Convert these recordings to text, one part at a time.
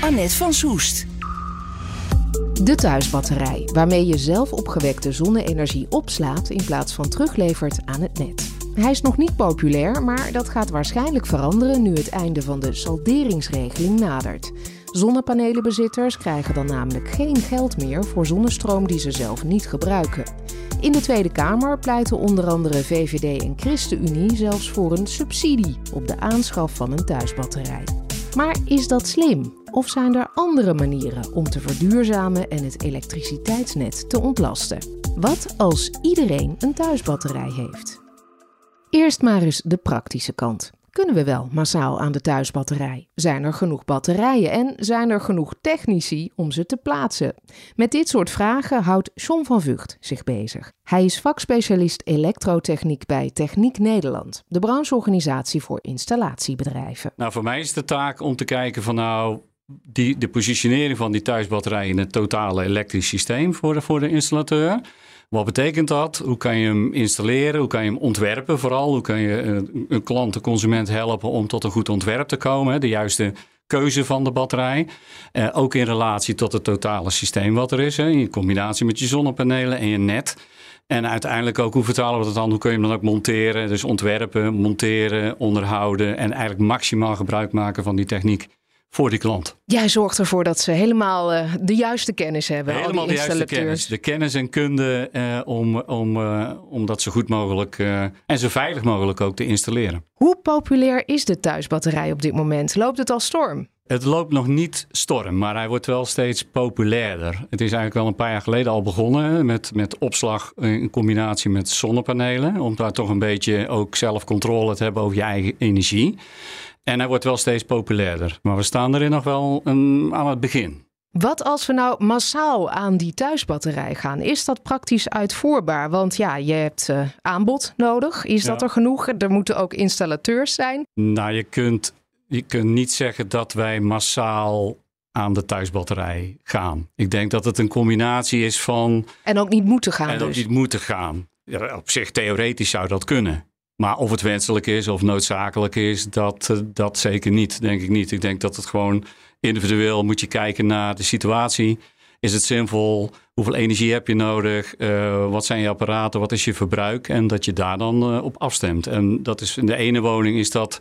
Annette van Soest. De thuisbatterij, waarmee je zelf opgewekte zonne-energie opslaat in plaats van teruglevert aan het net. Hij is nog niet populair, maar dat gaat waarschijnlijk veranderen nu het einde van de salderingsregeling nadert. Zonnepanelenbezitters krijgen dan namelijk geen geld meer voor zonnestroom die ze zelf niet gebruiken. In de Tweede Kamer pleiten onder andere VVD en ChristenUnie zelfs voor een subsidie op de aanschaf van een thuisbatterij. Maar is dat slim? Of zijn er andere manieren om te verduurzamen en het elektriciteitsnet te ontlasten? Wat als iedereen een thuisbatterij heeft? Eerst maar eens de praktische kant. Kunnen we wel massaal aan de thuisbatterij? Zijn er genoeg batterijen en zijn er genoeg technici om ze te plaatsen? Met dit soort vragen houdt John van Vught zich bezig. Hij is vakspecialist elektrotechniek bij Techniek Nederland, de brancheorganisatie voor installatiebedrijven. Nou, voor mij is de taak om te kijken van nou, die, de positionering van die thuisbatterij in het totale elektrisch systeem voor de, voor de installateur. Wat betekent dat? Hoe kan je hem installeren? Hoe kan je hem ontwerpen vooral? Hoe kan je eh, een klant, een consument helpen om tot een goed ontwerp te komen? De juiste keuze van de batterij. Uh, ook in relatie tot het totale systeem wat er is. Hè, in combinatie met je zonnepanelen en je net. En uiteindelijk ook, hoe vertalen we dat dan? Hoe kun je hem dan ook monteren? Dus ontwerpen, monteren, onderhouden en eigenlijk maximaal gebruik maken van die techniek voor die klant. Jij zorgt ervoor dat ze helemaal uh, de juiste kennis hebben. Helemaal al die de juiste kennis. De kennis en kunde uh, om, om, uh, om dat zo goed mogelijk en zo veilig mogelijk ook te installeren. Hoe populair is de thuisbatterij op dit moment? Loopt het al storm? Het loopt nog niet storm, maar hij wordt wel steeds populairder. Het is eigenlijk al een paar jaar geleden al begonnen met, met opslag in combinatie met zonnepanelen. Om daar toch een beetje ook zelf controle te hebben over je eigen energie. En hij wordt wel steeds populairder. Maar we staan erin nog wel um, aan het begin. Wat als we nou massaal aan die thuisbatterij gaan? Is dat praktisch uitvoerbaar? Want ja, je hebt uh, aanbod nodig. Is ja. dat er genoeg? Er moeten ook installateurs zijn. Nou, je kunt, je kunt niet zeggen dat wij massaal aan de thuisbatterij gaan. Ik denk dat het een combinatie is van. En ook niet moeten gaan. En dus. ook niet moeten gaan. Ja, op zich, theoretisch zou dat kunnen. Maar of het wenselijk is of noodzakelijk is, dat, dat zeker niet, denk ik niet. Ik denk dat het gewoon individueel moet je kijken naar de situatie. Is het zinvol? Hoeveel energie heb je nodig? Uh, wat zijn je apparaten? Wat is je verbruik? En dat je daar dan uh, op afstemt. En dat is in de ene woning is dat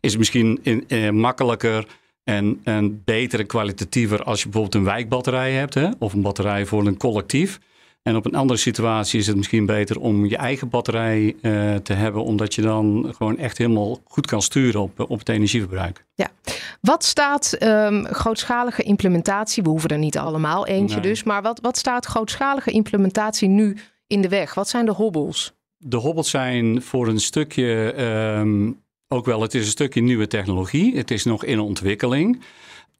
is misschien in, makkelijker en, en beter en kwalitatiever als je bijvoorbeeld een wijkbatterij hebt, hè? of een batterij voor een collectief. En op een andere situatie is het misschien beter om je eigen batterij uh, te hebben, omdat je dan gewoon echt helemaal goed kan sturen op, op het energieverbruik. Ja, wat staat um, grootschalige implementatie? We hoeven er niet allemaal eentje nee. dus, maar wat, wat staat grootschalige implementatie nu in de weg? Wat zijn de hobbels? De hobbels zijn voor een stukje um, ook wel, het is een stukje nieuwe technologie. Het is nog in ontwikkeling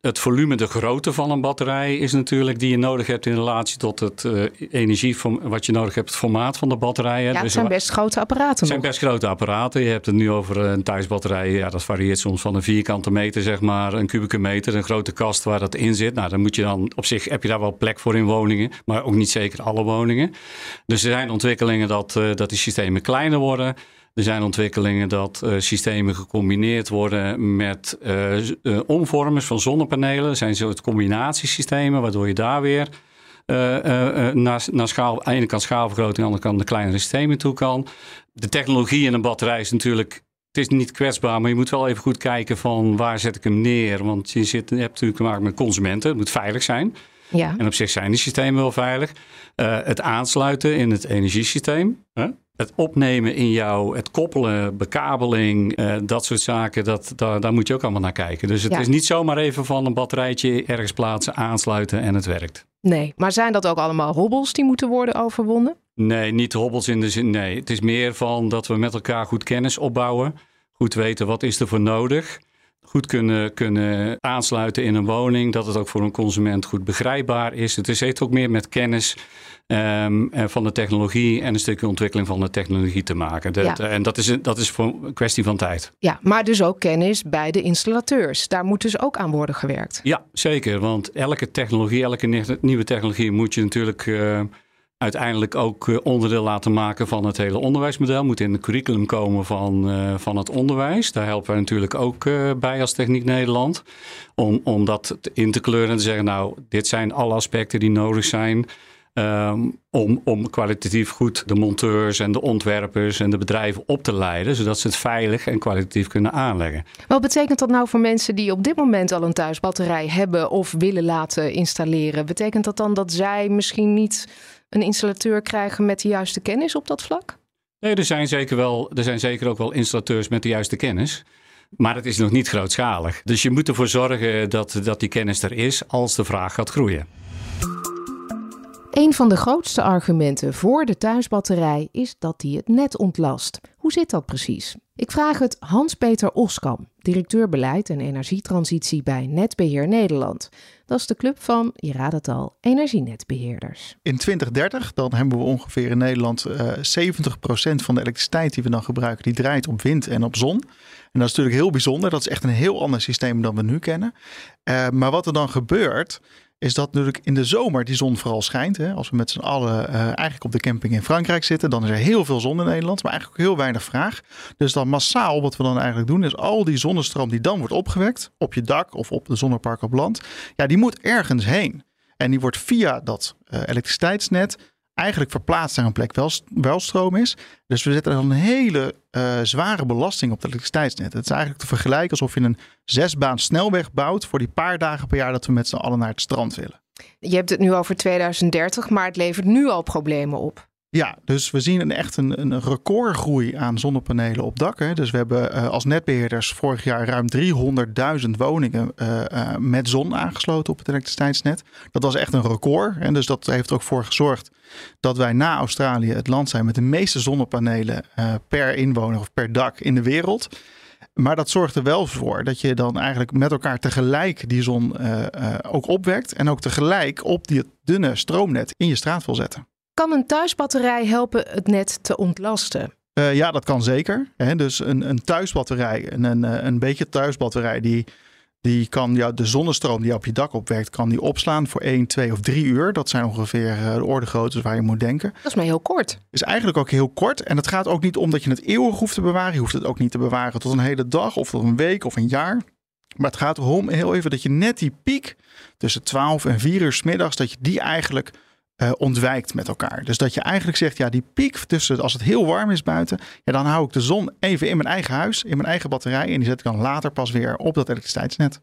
het volume, de grootte van een batterij is natuurlijk die je nodig hebt in relatie tot het uh, energie wat je nodig hebt, het formaat van de batterijen. Ja, het dus zijn best grote apparaten. Het zijn best grote apparaten. Je hebt het nu over een thuisbatterij, ja, dat varieert soms van een vierkante meter, zeg maar, een kubieke meter, een grote kast waar dat in zit. Nou, dan moet je dan op zich heb je daar wel plek voor in woningen, maar ook niet zeker alle woningen. Dus er zijn ontwikkelingen dat, uh, dat die systemen kleiner worden. Er zijn ontwikkelingen dat uh, systemen gecombineerd worden met uh, uh, omvormers van zonnepanelen. Er zijn soort combinatiesystemen, waardoor je daar weer naar, naar schaal, aan de ene kant schaalvergroting, aan de andere kant de kleinere systemen toe kan. De technologie in een batterij is natuurlijk het is niet kwetsbaar, maar je moet wel even goed kijken van waar zet ik hem neer. Want je, zit, je hebt natuurlijk te maken met consumenten. Het moet veilig zijn. Ja. En op zich zijn die systemen wel veilig. Uh, het aansluiten in het energiesysteem. Hè? Het opnemen in jou, het koppelen, bekabeling, uh, dat soort zaken, dat, daar, daar moet je ook allemaal naar kijken. Dus het Ja. is niet zomaar even van een batterijtje ergens plaatsen, aansluiten en het werkt. Nee, maar zijn dat ook allemaal hobbels die moeten worden overwonnen? Nee, niet hobbels in de zin. Nee, het is meer van dat we met elkaar goed kennis opbouwen. Goed weten wat is er voor nodig. goed kunnen, kunnen aansluiten in een woning. Dat het ook voor een consument goed begrijpbaar is. Het is, heeft ook meer met kennis um, van de technologie en een stukje ontwikkeling van de technologie te maken. Dat, ja. En dat is, dat is voor een kwestie van tijd. Ja, maar dus ook kennis bij de installateurs. Daar moet dus ook aan worden gewerkt. Ja, zeker. Want elke technologie, elke nieuwe technologie moet je natuurlijk. Uh, uiteindelijk ook eh, onderdeel laten maken van het hele onderwijsmodel. Moet in het curriculum komen van, uh, van het onderwijs. Daar helpen wij natuurlijk ook uh, bij als Techniek Nederland. Om, om dat in te kleuren en te zeggen, nou, dit zijn alle aspecten die nodig zijn. Um, om, om kwalitatief goed de monteurs en de ontwerpers en de bedrijven op te leiden, zodat ze het veilig en kwalitatief kunnen aanleggen. Wat betekent dat nou voor mensen die op dit moment al een thuisbatterij hebben of willen laten installeren? Betekent dat dan dat zij misschien niet een installateur krijgen met de juiste kennis op dat vlak? Nee, er zijn zeker, wel, er zijn zeker ook wel installateurs met de juiste kennis. Maar het is nog niet grootschalig. Dus je moet ervoor zorgen dat, dat die kennis er is als de vraag gaat groeien. Een van de grootste argumenten voor de thuisbatterij is dat die het net ontlast. Hoe zit dat precies? Ik vraag het Hans-Peter Oskam, directeur beleid en energietransitie bij Netbeheer Nederland. Dat is de club van, je raadt het al, energienetbeheerders. In 2030 dan hebben we ongeveer in Nederland uh, eh, 70% van de elektriciteit die we dan gebruiken, die draait op wind en op zon. En dat is natuurlijk heel bijzonder. Dat is echt een heel ander systeem dan we nu kennen. Uh, maar wat er dan gebeurt, is dat natuurlijk in de zomer die zon vooral schijnt. Hè. Als we met z'n allen uh, eigenlijk op de camping in Frankrijk zitten, dan is er heel veel zon in Nederland, maar eigenlijk ook heel weinig vraag. Dus dan massaal, wat we dan eigenlijk doen, is al die zonnestroom die dan wordt opgewekt op je dak of op de zonnepark op land, ja, die moet ergens heen. En die wordt via dat uh, elektriciteitsnet eigenlijk verplaatst naar een plek wel, wel stroom is. Dus we zetten dan een hele uh, zware belasting op het elektriciteitsnet. Het is eigenlijk te vergelijken alsof je een zesbaan snelweg bouwt voor die paar dagen per jaar dat we met z'n allen naar het strand willen. Je hebt het nu over 2030, maar het levert nu al problemen op. Ja, dus we zien een, echt een, een recordgroei aan zonnepanelen op dakken. Dus we hebben uh, als netbeheerders vorig jaar ruim 300.000 woningen uh, uh, met zon aangesloten op het elektriciteitsnet. Dat was echt een record. En dus dat heeft er ook voor gezorgd dat wij na Australië het land zijn met de meeste zonnepanelen per inwoner of per dak in de wereld. Maar dat zorgt er wel voor dat je dan eigenlijk met elkaar tegelijk die zon ook opwekt. En ook tegelijk op die dunne stroomnet in je straat wil zetten. Kan een thuisbatterij helpen het net te ontlasten? Uh, ja, dat kan zeker. Hè? Dus een, een thuisbatterij, een, een, een beetje thuisbatterij, die, die kan ja, de zonnestroom die op je dak opwerkt, kan die opslaan voor 1, 2 of 3 uur. Dat zijn ongeveer uh, de ordegroottes waar je moet denken. Dat is maar heel kort. Is eigenlijk ook heel kort. En het gaat ook niet om dat je het eeuwig hoeft te bewaren. Je hoeft het ook niet te bewaren tot een hele dag of tot een week of een jaar. Maar het gaat erom heel even dat je net die piek tussen 12 en 4 uur s middags, dat je die eigenlijk uh, ontwijkt met elkaar. Dus dat je eigenlijk zegt, ja, die piek tussen als het heel warm is buiten, ja, dan hou ik de zon even in mijn eigen huis, in mijn eigen batterij en die zet ik dan later pas weer op dat elektriciteitsnet.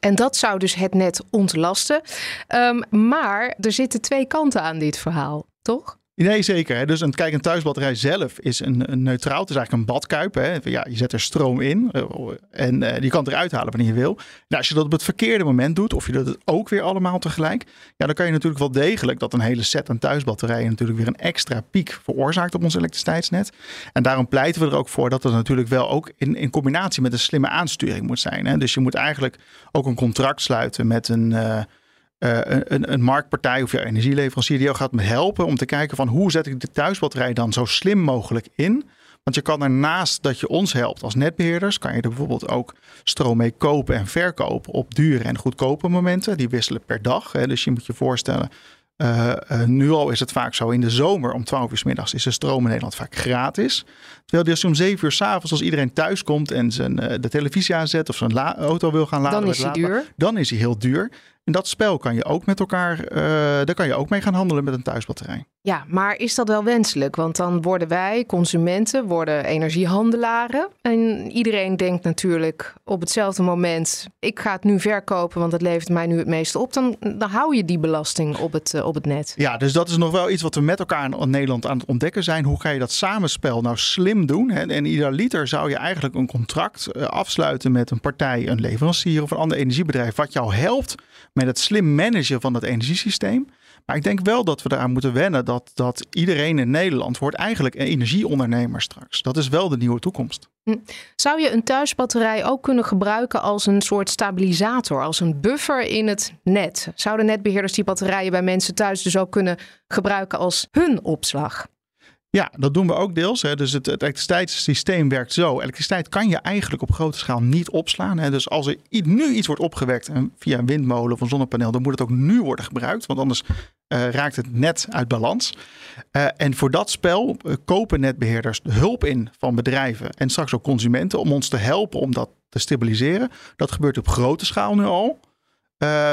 En dat zou dus het net ontlasten. Um, maar er zitten twee kanten aan dit verhaal, toch? Nee, zeker. Hè. Dus een, kijk, een thuisbatterij zelf is een, een neutraal. Het is eigenlijk een badkuip. Hè. Ja, je zet er stroom in eh, en uh, je kan het eruit halen wanneer je wil. Nou, als je dat op het verkeerde moment doet, of je doet het ook weer allemaal tegelijk, ja, dan kan je natuurlijk wel degelijk dat een hele set aan thuisbatterijen natuurlijk weer een extra piek veroorzaakt op ons elektriciteitsnet. En daarom pleiten we er ook voor dat het natuurlijk wel ook in, in combinatie met een slimme aansturing moet zijn. Hè. Dus je moet eigenlijk ook een contract sluiten met een. Uh, uh, een, een, marktpartij of je energieleverancier die jou gaat helpen om te kijken van hoe zet ik de thuisbatterij dan zo slim mogelijk in. Want je kan ernaast dat je ons helpt als netbeheerders, kan je er bijvoorbeeld ook stroom mee kopen en verkopen op dure en goedkope momenten. Die wisselen per dag. Hè. Dus je moet je voorstellen, uh, uh, nu al is het vaak zo in de zomer om 12 uur s middags is de stroom in Nederland vaak gratis. Terwijl je om 7 uur s avonds als iedereen thuis komt en zijn, uh, de televisie aanzet of zijn auto wil gaan laden. Dan is hij duur. Dan is hij heel duur. En dat spel kan je ook met elkaar, uh, daar kan je ook mee gaan handelen met een thuisbatterij. Ja, maar is dat wel wenselijk? Want dan worden wij, consumenten, worden energiehandelaren. En iedereen denkt natuurlijk op hetzelfde moment, ik ga het nu verkopen, want het levert mij nu het meeste op. Dan, dan hou je die belasting op het, uh, op het net. Ja, dus dat is nog wel iets wat we met elkaar in Nederland aan het ontdekken zijn. Hoe ga je dat samenspel nou slim doen? En, en ieder liter zou je eigenlijk een contract uh, afsluiten met een partij, een leverancier of een ander energiebedrijf, wat jou helpt met het slim managen van dat energiesysteem. Maar ik denk wel dat we eraan moeten wennen dat, dat iedereen in Nederland wordt eigenlijk een energieondernemer straks. Dat is wel de nieuwe toekomst. Hm. Zou je een thuisbatterij ook kunnen gebruiken als een soort stabilisator, als een buffer in het net? Zouden netbeheerders die batterijen bij mensen thuis dus ook kunnen gebruiken als hun opslag? Ja, dat doen we ook deels. Hè. Dus het, het, elektriciteitssysteem werkt zo. Elektriciteit kan je eigenlijk op grote schaal niet opslaan. Hè. Dus als er nu iets wordt opgewekt via een windmolen of een zonnepaneel, dan moet het ook nu worden gebruikt. Want anders uh, raakt het net uit balans. Uh, en voor dat spel uh, kopen netbeheerders de hulp in van bedrijven en straks ook consumenten om ons te helpen om dat te stabiliseren. Dat gebeurt op grote schaal nu al.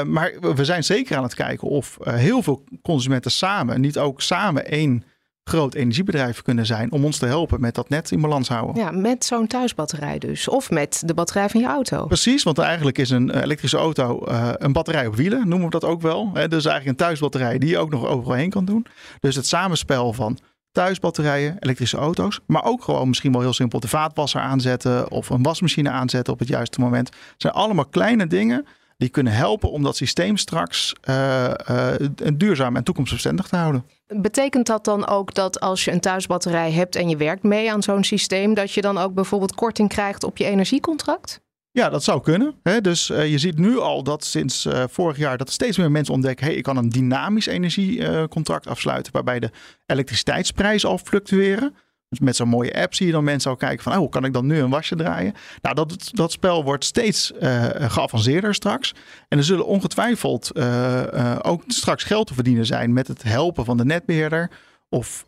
maar we zijn zeker aan het kijken of heel veel consumenten samen, niet ook samen één groot energiebedrijf kunnen zijn om ons te helpen met dat net in balans houden. Ja, met zo'n thuisbatterij dus. Of met de batterij van je auto. Precies, want eigenlijk is een elektrische auto uh, een batterij op wielen, noemen we dat ook wel. He, dus eigenlijk een thuisbatterij die je ook nog overal heen kan doen. Dus het samenspel van thuisbatterijen, elektrische auto's, maar ook gewoon misschien wel heel simpel de vaatwasser aanzetten of een wasmachine aanzetten op het juiste moment. Het zijn allemaal kleine dingen die kunnen helpen om dat systeem straks uh, uh, duurzaam en toekomstbestendig te houden. Betekent dat dan ook dat als je een thuisbatterij hebt en je werkt mee aan zo'n systeem, dat je dan ook bijvoorbeeld korting krijgt op je energiecontract? Ja, dat zou kunnen. Dus uh, je ziet nu al dat sinds vorig jaar dat steeds meer mensen ontdekken: hey, ik kan een dynamisch energiecontract afsluiten, waarbij de elektriciteitsprijs al fluctueren. Dus met zo'n mooie app zie je dan mensen al kijken van, oh, hoe kan ik dan nu een wasje draaien? Nou, dat, dat spel wordt steeds uh, geavanceerder straks. En er zullen ongetwijfeld uh, uh, ook straks geld te verdienen zijn met het helpen van de netbeheerder. Of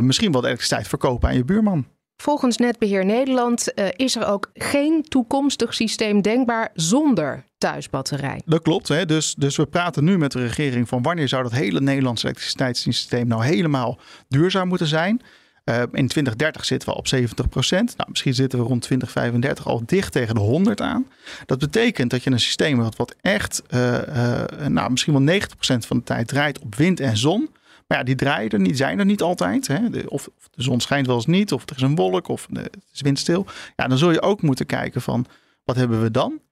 misschien wel de elektriciteit verkopen aan je buurman. Volgens Netbeheer Nederland is er ook geen toekomstig systeem denkbaar zonder thuisbatterij. Dat klopt. Hè? Dus, dus we praten nu met de regering van wanneer zou dat hele Nederlandse elektriciteitssysteem nou helemaal duurzaam moeten zijn. Uh, in 2030 zitten we op 70 procent. Nou, misschien zitten we rond 2035 al dicht tegen de 100 aan. Dat betekent dat je een systeem hebt wat echt, uh, uh, nou, misschien wel 90 procent van de tijd draait op wind en zon. Maar ja, die draaien er niet, zijn er niet altijd. Hè? De, of, of, de zon schijnt wel eens niet, of er is een wolk, of het is windstil. Ja, dan zul je ook moeten kijken van, wat hebben we dan?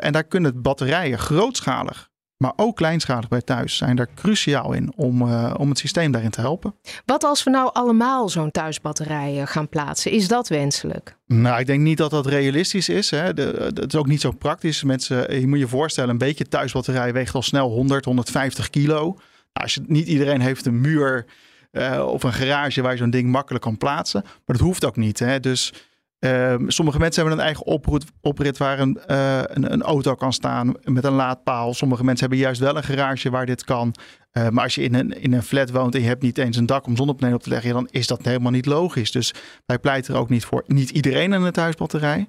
en daar kunnen batterijen grootschalig maar ook kleinschalig bij thuis zijn daar cruciaal in om, uh, om het systeem daarin te helpen. Wat als we nou allemaal zo'n thuisbatterij eh, gaan plaatsen? Is dat wenselijk? Nou, ik denk niet dat dat realistisch is. Hè. De, het is ook niet zo praktisch. Mensen, eh, je moet je voorstellen, een beetje thuisbatterij weegt al snel 100, 150 kilo. Nou, als je, niet iedereen heeft een muur uh, of een garage waar je zo'n ding makkelijk kan plaatsen. Maar dat hoeft ook niet. Hè. Dus Ehm, sommige mensen hebben een eigen oprit, oprit waar een, uh, een, een, auto kan staan met een laadpaal. Sommige mensen hebben juist wel een garage waar dit kan. Uh, maar als je in een, in een flat woont en je hebt niet eens een dak om zonnepanelen op te leggen, dan is dat helemaal niet logisch. Dus wij pleiten er ook niet voor. Niet iedereen een thuisbatterij.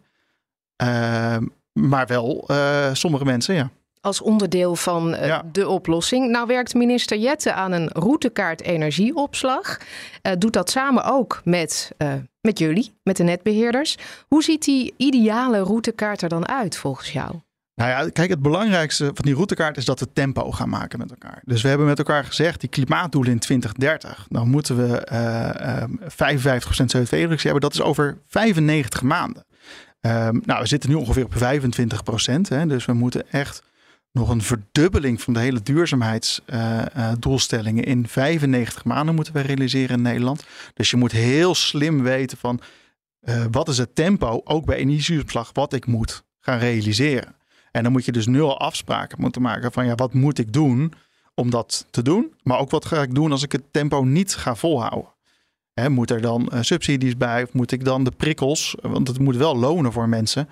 Uh, maar wel eh, sommige mensen, ja als onderdeel van uh, de oplossing. Nou werkt minister Jette aan een routekaart energieopslag. Uh, doet dat samen ook met, uh, met jullie, met de netbeheerders. Hoe ziet die ideale routekaart er dan uit volgens jou? Nou ja, kijk, het belangrijkste van die routekaart is dat we tempo gaan maken met elkaar. Dus we hebben met elkaar gezegd, die klimaatdoelen in 2030, dan moeten we uh, 55% CO2-reductie hebben. Dat is over 95 maanden. Um, nou, we zitten nu ongeveer op 25%. Hè, dus we moeten echt nog een verdubbeling van de hele duurzaamheidsdoelstellingen in 95 maanden moeten we realiseren in Nederland. Dus je moet heel slim weten van uh, wat is het tempo, ook bij energieopslag, wat ik moet gaan realiseren. En dan moet je dus nu al afspraken moeten maken van ja, wat moet ik doen om dat te doen? Maar ook wat ga ik doen als ik het tempo niet ga volhouden? Hè, moet er dan subsidies bij? Of moet ik dan de prikkels, want het moet wel lonen voor mensen,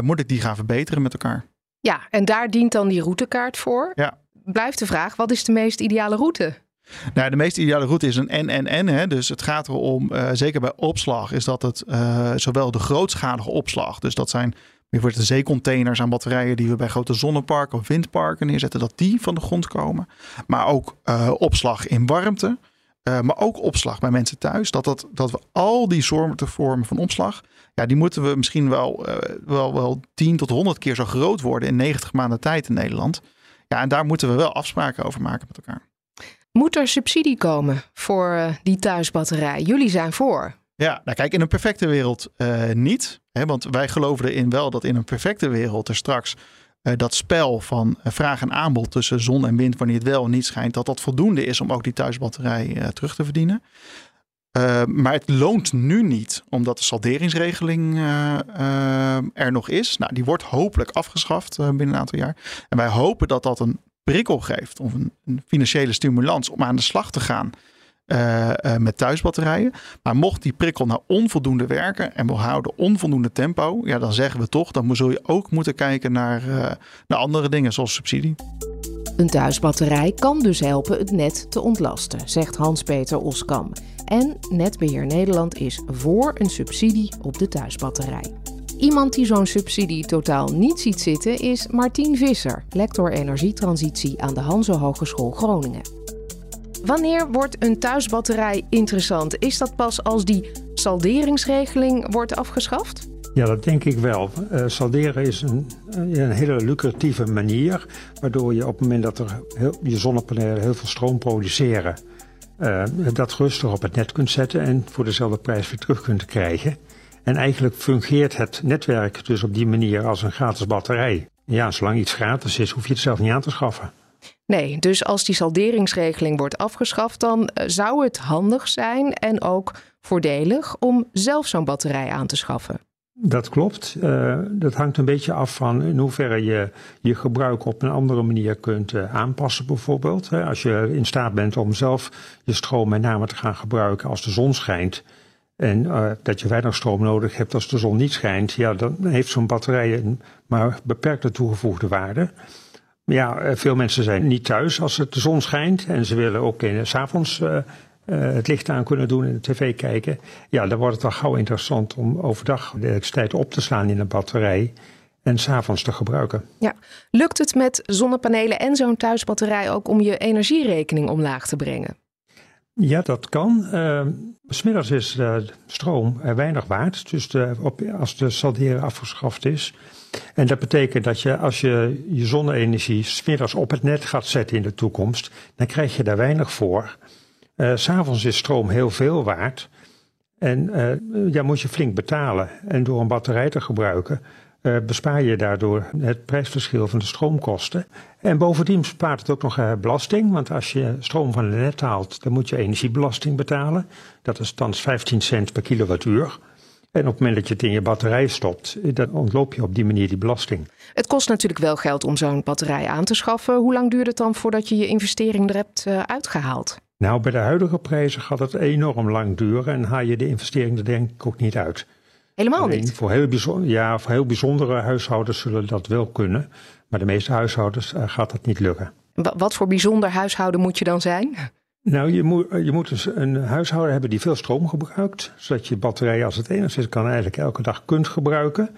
moet ik die gaan verbeteren met elkaar? Ja, en daar dient dan die routekaart voor. Ja. Blijft de vraag, wat is de meest ideale route? Nou, de meest ideale route is een NNN. Hè? Dus het gaat erom, uh, zeker bij opslag, is dat het uh, zowel de grootschalige opslag, dus dat zijn bijvoorbeeld de zeecontainers aan batterijen die we bij grote zonneparken of windparken neerzetten, dat die van de grond komen. Maar ook uh, opslag in warmte. Maar ook opslag bij mensen thuis. Dat, dat, dat we al die soorten vormen van opslag, ja, die moeten we misschien wel, uh, wel, wel 10 tot 100 keer zo groot worden in 90 maanden tijd in Nederland. Ja, en daar moeten we wel afspraken over maken met elkaar. Moet er subsidie komen voor uh, die thuisbatterij? Jullie zijn voor. Ja, nou kijk, in een perfecte wereld niet. Hè, want wij geloven erin wel dat in een perfecte wereld er straks dat spel van vraag en aanbod tussen zon en wind, wanneer het wel en niet schijnt, dat dat voldoende is om ook die thuisbatterij terug te verdienen. Maar het loont nu niet, omdat de salderingsregeling er nog is. Nou, die wordt hopelijk afgeschaft binnen een aantal jaar. En wij hopen dat dat een prikkel geeft of een, financiële stimulans om aan de slag te gaan met thuisbatterijen. Maar mocht die prikkel nou onvoldoende werken en we houden onvoldoende tempo, ja, dan zeggen we toch, dan zul je ook moeten kijken naar, naar andere dingen zoals subsidie. Een thuisbatterij kan dus helpen het net te ontlasten, zegt Hans-Peter Oskam. En Netbeheer Nederland is voor een subsidie op de thuisbatterij. Iemand die zo'n subsidie totaal niet ziet zitten is Martien Visser, lector energietransitie aan de Hanse Hogeschool Groningen. Wanneer wordt een thuisbatterij interessant? Is dat pas als die salderingsregeling wordt afgeschaft? Ja, dat denk ik wel. Uh, salderen is een, een, hele lucratieve manier, waardoor je op het moment dat er je zonnepanelen heel veel stroom produceren, uh, dat rustig op het net kunt zetten en voor dezelfde prijs weer terug kunt krijgen. En eigenlijk fungeert het netwerk dus op die manier als een gratis batterij. Ja, zolang iets gratis is, hoef je het zelf niet aan te schaffen. Nee, dus als die salderingsregeling wordt afgeschaft, dan eh, zou het handig zijn en ook voordelig om zelf zo'n batterij aan te schaffen. Dat klopt. Uh, dat hangt een beetje af van in hoeverre je je gebruik op een andere manier kunt uh, aanpassen, bijvoorbeeld. Als je in staat bent om zelf je stroom met name te gaan gebruiken als de zon schijnt. En uh, dat je weinig stroom nodig hebt als de zon niet schijnt. Ja, dan heeft zo'n batterij een maar beperkte toegevoegde waarde. Ja, eh, veel mensen zijn niet thuis als het de zon schijnt. En ze willen ook in, s avonds uh, uh, het licht aan kunnen doen en de tv kijken. Ja, dan wordt het al gauw interessant om overdag de elektriciteit op te slaan in een batterij. En s'avonds te gebruiken. Ja. Lukt het met zonnepanelen en zo'n thuisbatterij ook om je energierekening omlaag te brengen? Ja, dat kan. Uh, smiddags is de stroom er weinig waard. Dus de, op, als de salderen afgeschaft is. En dat betekent dat je als je je zonne-energie smiddags op het net gaat zetten in de toekomst, dan krijg je daar weinig voor. Uh, S'avonds is stroom heel veel waard. En uh, ja, moet je flink betalen. En door een batterij te gebruiken, uh, bespaar je daardoor het prijsverschil van de stroomkosten. En bovendien bespaart het ook nog belasting. Want als je stroom van het net haalt, dan moet je energiebelasting betalen. Dat is thans 15 cent per kilowattuur. En op het moment dat je het in je batterij stopt, dan ontloop je op die manier die belasting. Het kost natuurlijk wel geld om zo'n batterij aan te schaffen. Hoe lang duurt het dan voordat je je investering er hebt uitgehaald? Nou, bij de huidige prijzen gaat het enorm lang duren en haal je de investering er denk ik ook niet uit. Helemaal Alleen niet? Voor heel, bijzonder, ja, voor heel bijzondere huishoudens zullen dat wel kunnen. Maar de meeste huishoudens uh, gaat dat niet lukken. Wat voor bijzonder huishouden moet je dan zijn? Nou, je moet, je moet dus een huishouden hebben die veel stroom gebruikt. Zodat je batterij als het enigszins kan eigenlijk elke dag kunt gebruiken.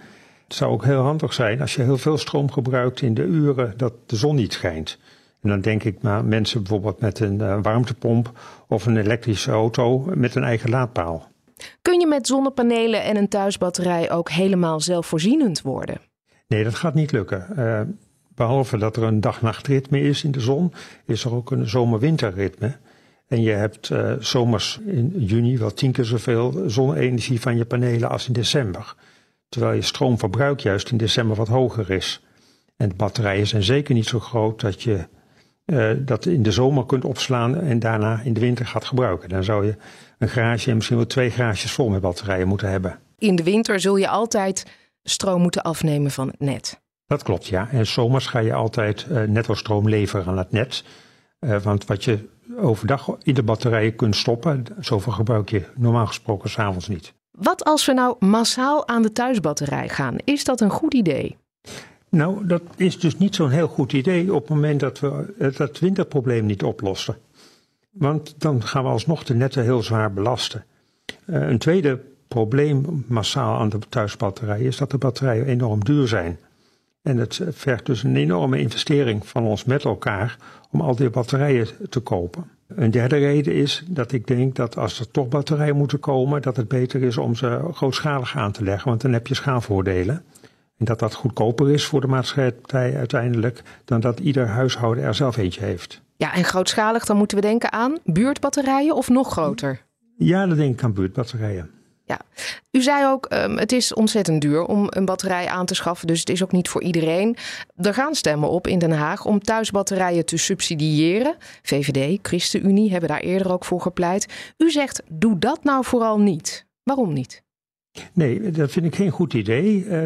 Het zou ook heel handig zijn als je heel veel stroom gebruikt in de uren dat de zon niet schijnt. En dan denk ik maar mensen bijvoorbeeld met een uh, warmtepomp of een elektrische auto met een eigen laadpaal. Kun je met zonnepanelen en een thuisbatterij ook helemaal zelfvoorzienend worden? Nee, dat gaat niet lukken. Uh, behalve dat er een dag-nachtritme is in de zon, is er ook een zomer-winterritme. En je hebt uh, zomers in juni wel tien keer zoveel zonne-energie van je panelen als in december. Terwijl je stroomverbruik juist in december wat hoger is. En de batterijen zijn zeker niet zo groot dat je uh, dat in de zomer kunt opslaan en daarna in de winter gaat gebruiken. Dan zou je een garage en misschien wel twee garages vol met batterijen moeten hebben. In de winter zul je altijd stroom moeten afnemen van het net. Dat klopt, ja. En zomers ga je altijd uh, netto stroom leveren aan het net. Uh, want wat je overdag in de batterijen kunt stoppen, zoveel gebruik je normaal gesproken s'avonds niet. Wat als we nou massaal aan de thuisbatterij gaan? Is dat een goed idee? Nou, dat is dus niet zo'n heel goed idee op het moment dat we het winterprobleem niet oplossen. Want dan gaan we alsnog de netten heel zwaar belasten. Uh, een tweede probleem massaal aan de thuisbatterij is dat de batterijen enorm duur zijn. En het vergt dus een enorme investering van ons met elkaar om al die batterijen te kopen. Een derde reden is dat ik denk dat als er toch batterijen moeten komen, dat het beter is om ze grootschalig aan te leggen, want dan heb je schaalvoordelen. En dat dat goedkoper is voor de maatschappij uiteindelijk dan dat ieder huishouden er zelf eentje heeft. Ja, en grootschalig, dan moeten we denken aan buurtbatterijen of nog groter? Ja, dan denk ik aan buurtbatterijen. Ja, u zei ook, um, het is ontzettend duur om een batterij aan te schaffen, dus het is ook niet voor iedereen. Er gaan stemmen op in Den Haag om thuisbatterijen te subsidiëren. VVD, ChristenUnie hebben daar eerder ook voor gepleit. U zegt, doe dat nou vooral niet. Waarom niet? Nee, dat vind ik geen goed idee. Uh,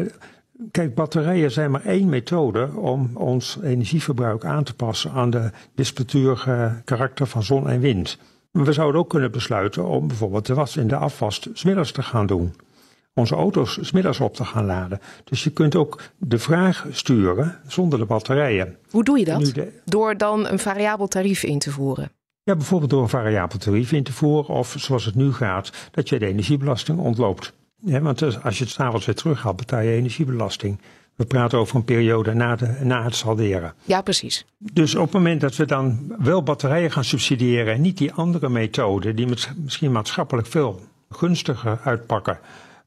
kijk, batterijen zijn maar één methode om ons energieverbruik aan te passen aan de wispelturige karakter van zon en wind. We zouden ook kunnen besluiten om bijvoorbeeld de was in de afwas smiddags te gaan doen. Onze auto's smiddags op te gaan laden. Dus je kunt ook de vraag sturen zonder de batterijen. Hoe doe je dat? Door dan een variabel tarief in te voeren? Ja, bijvoorbeeld door een variabel tarief in te voeren. Of zoals het nu gaat, dat je de energiebelasting ontloopt. Ja, want als je het s'avonds weer terughaalt, betaal je energiebelasting. We praten over een periode na, de, na het salderen. Ja, precies. Dus op het moment dat we dan wel batterijen gaan subsidiëren en niet die andere methoden, die misschien maatschappelijk veel gunstiger uitpakken,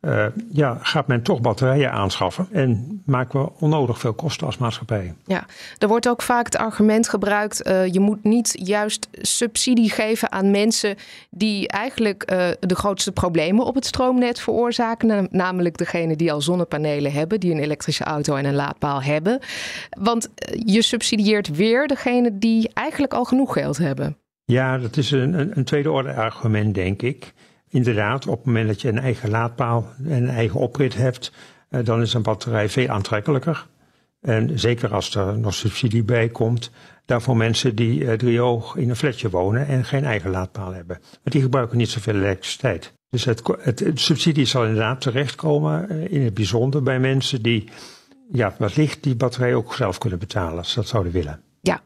uh, ja, gaat men toch batterijen aanschaffen en maken we onnodig veel kosten als maatschappij. Ja, er wordt ook vaak het argument gebruikt: uh, je moet niet juist subsidie geven aan mensen die eigenlijk uh, de grootste problemen op het stroomnet veroorzaken, namelijk degene die al zonnepanelen hebben, die een elektrische auto en een laadpaal hebben. Want je subsidieert weer degene die eigenlijk al genoeg geld hebben. Ja, dat is een, een tweede orde argument, denk ik inderdaad, op het moment dat je een eigen laadpaal en een eigen oprit hebt, eh, dan is een batterij veel aantrekkelijker. En zeker als er nog subsidie bij komt, daarvoor mensen die uh, driehoog in een flatje wonen en geen eigen laadpaal hebben. Want die gebruiken niet zoveel elektriciteit. Dus het, het, subsidie zal inderdaad terechtkomen, uh, in het bijzonder bij mensen die ja, wellicht die batterij ook zelf kunnen betalen, als ze dat zouden willen. Ja,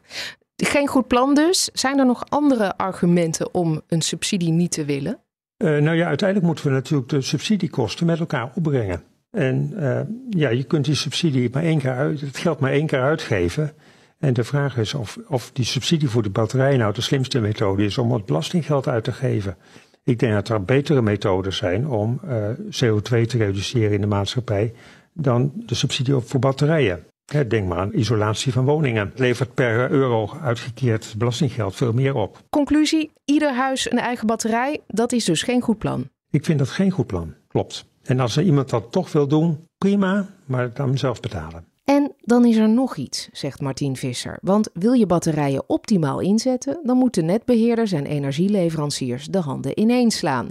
geen goed plan dus. Zijn er nog andere argumenten om een subsidie niet te willen? Uh, nou ja, uiteindelijk moeten we natuurlijk de subsidiekosten met elkaar opbrengen. En uh, ja, je kunt die subsidie maar één keer uit, het geld maar één keer uitgeven. En de vraag is of, of die subsidie voor de batterij nou de slimste methode is om het belastinggeld uit te geven. Ik denk dat er betere methoden zijn om uh, CO2 te reduceren in de maatschappij dan de subsidie voor batterijen. Denk maar aan isolatie van woningen. Levert per euro uitgekeerd belastinggeld veel meer op. Conclusie: ieder huis een eigen batterij, dat is dus geen goed plan. Ik vind dat geen goed plan, klopt. En als er iemand dat toch wil doen, prima, maar dan zelf betalen. En dan is er nog iets, zegt Martien Visser. Want wil je batterijen optimaal inzetten, dan moeten netbeheerders en energieleveranciers de handen ineens slaan.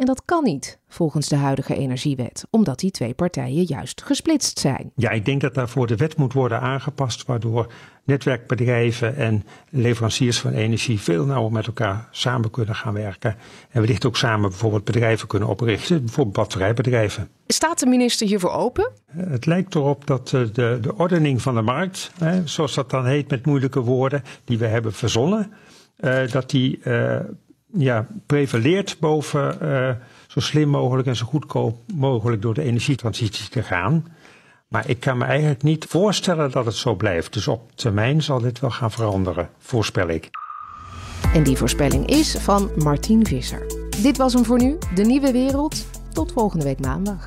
En dat kan niet, volgens de huidige energiewet, omdat die twee partijen juist gesplitst zijn. Ja, ik denk dat daarvoor de wet moet worden aangepast, waardoor netwerkbedrijven en leveranciers van energie veel nauwer met elkaar samen kunnen gaan werken. En wellicht ook samen bijvoorbeeld bedrijven kunnen oprichten, bijvoorbeeld batterijbedrijven. Staat de minister hiervoor open? Het lijkt erop dat eh, de, de ordening van de markt, zoals dat dan heet met moeilijke woorden, die we hebben verzonnen, eh, dat die uh, ja, prevaleert boven uh, zo slim mogelijk en zo goedkoop mogelijk door de energietransitie te gaan. Maar ik kan me eigenlijk niet voorstellen dat het zo blijft. Dus op termijn zal dit wel gaan veranderen, voorspel ik. En die voorspelling is van Martien Visser. Dit was hem voor nu, De Nieuwe Wereld. Tot volgende week maandag.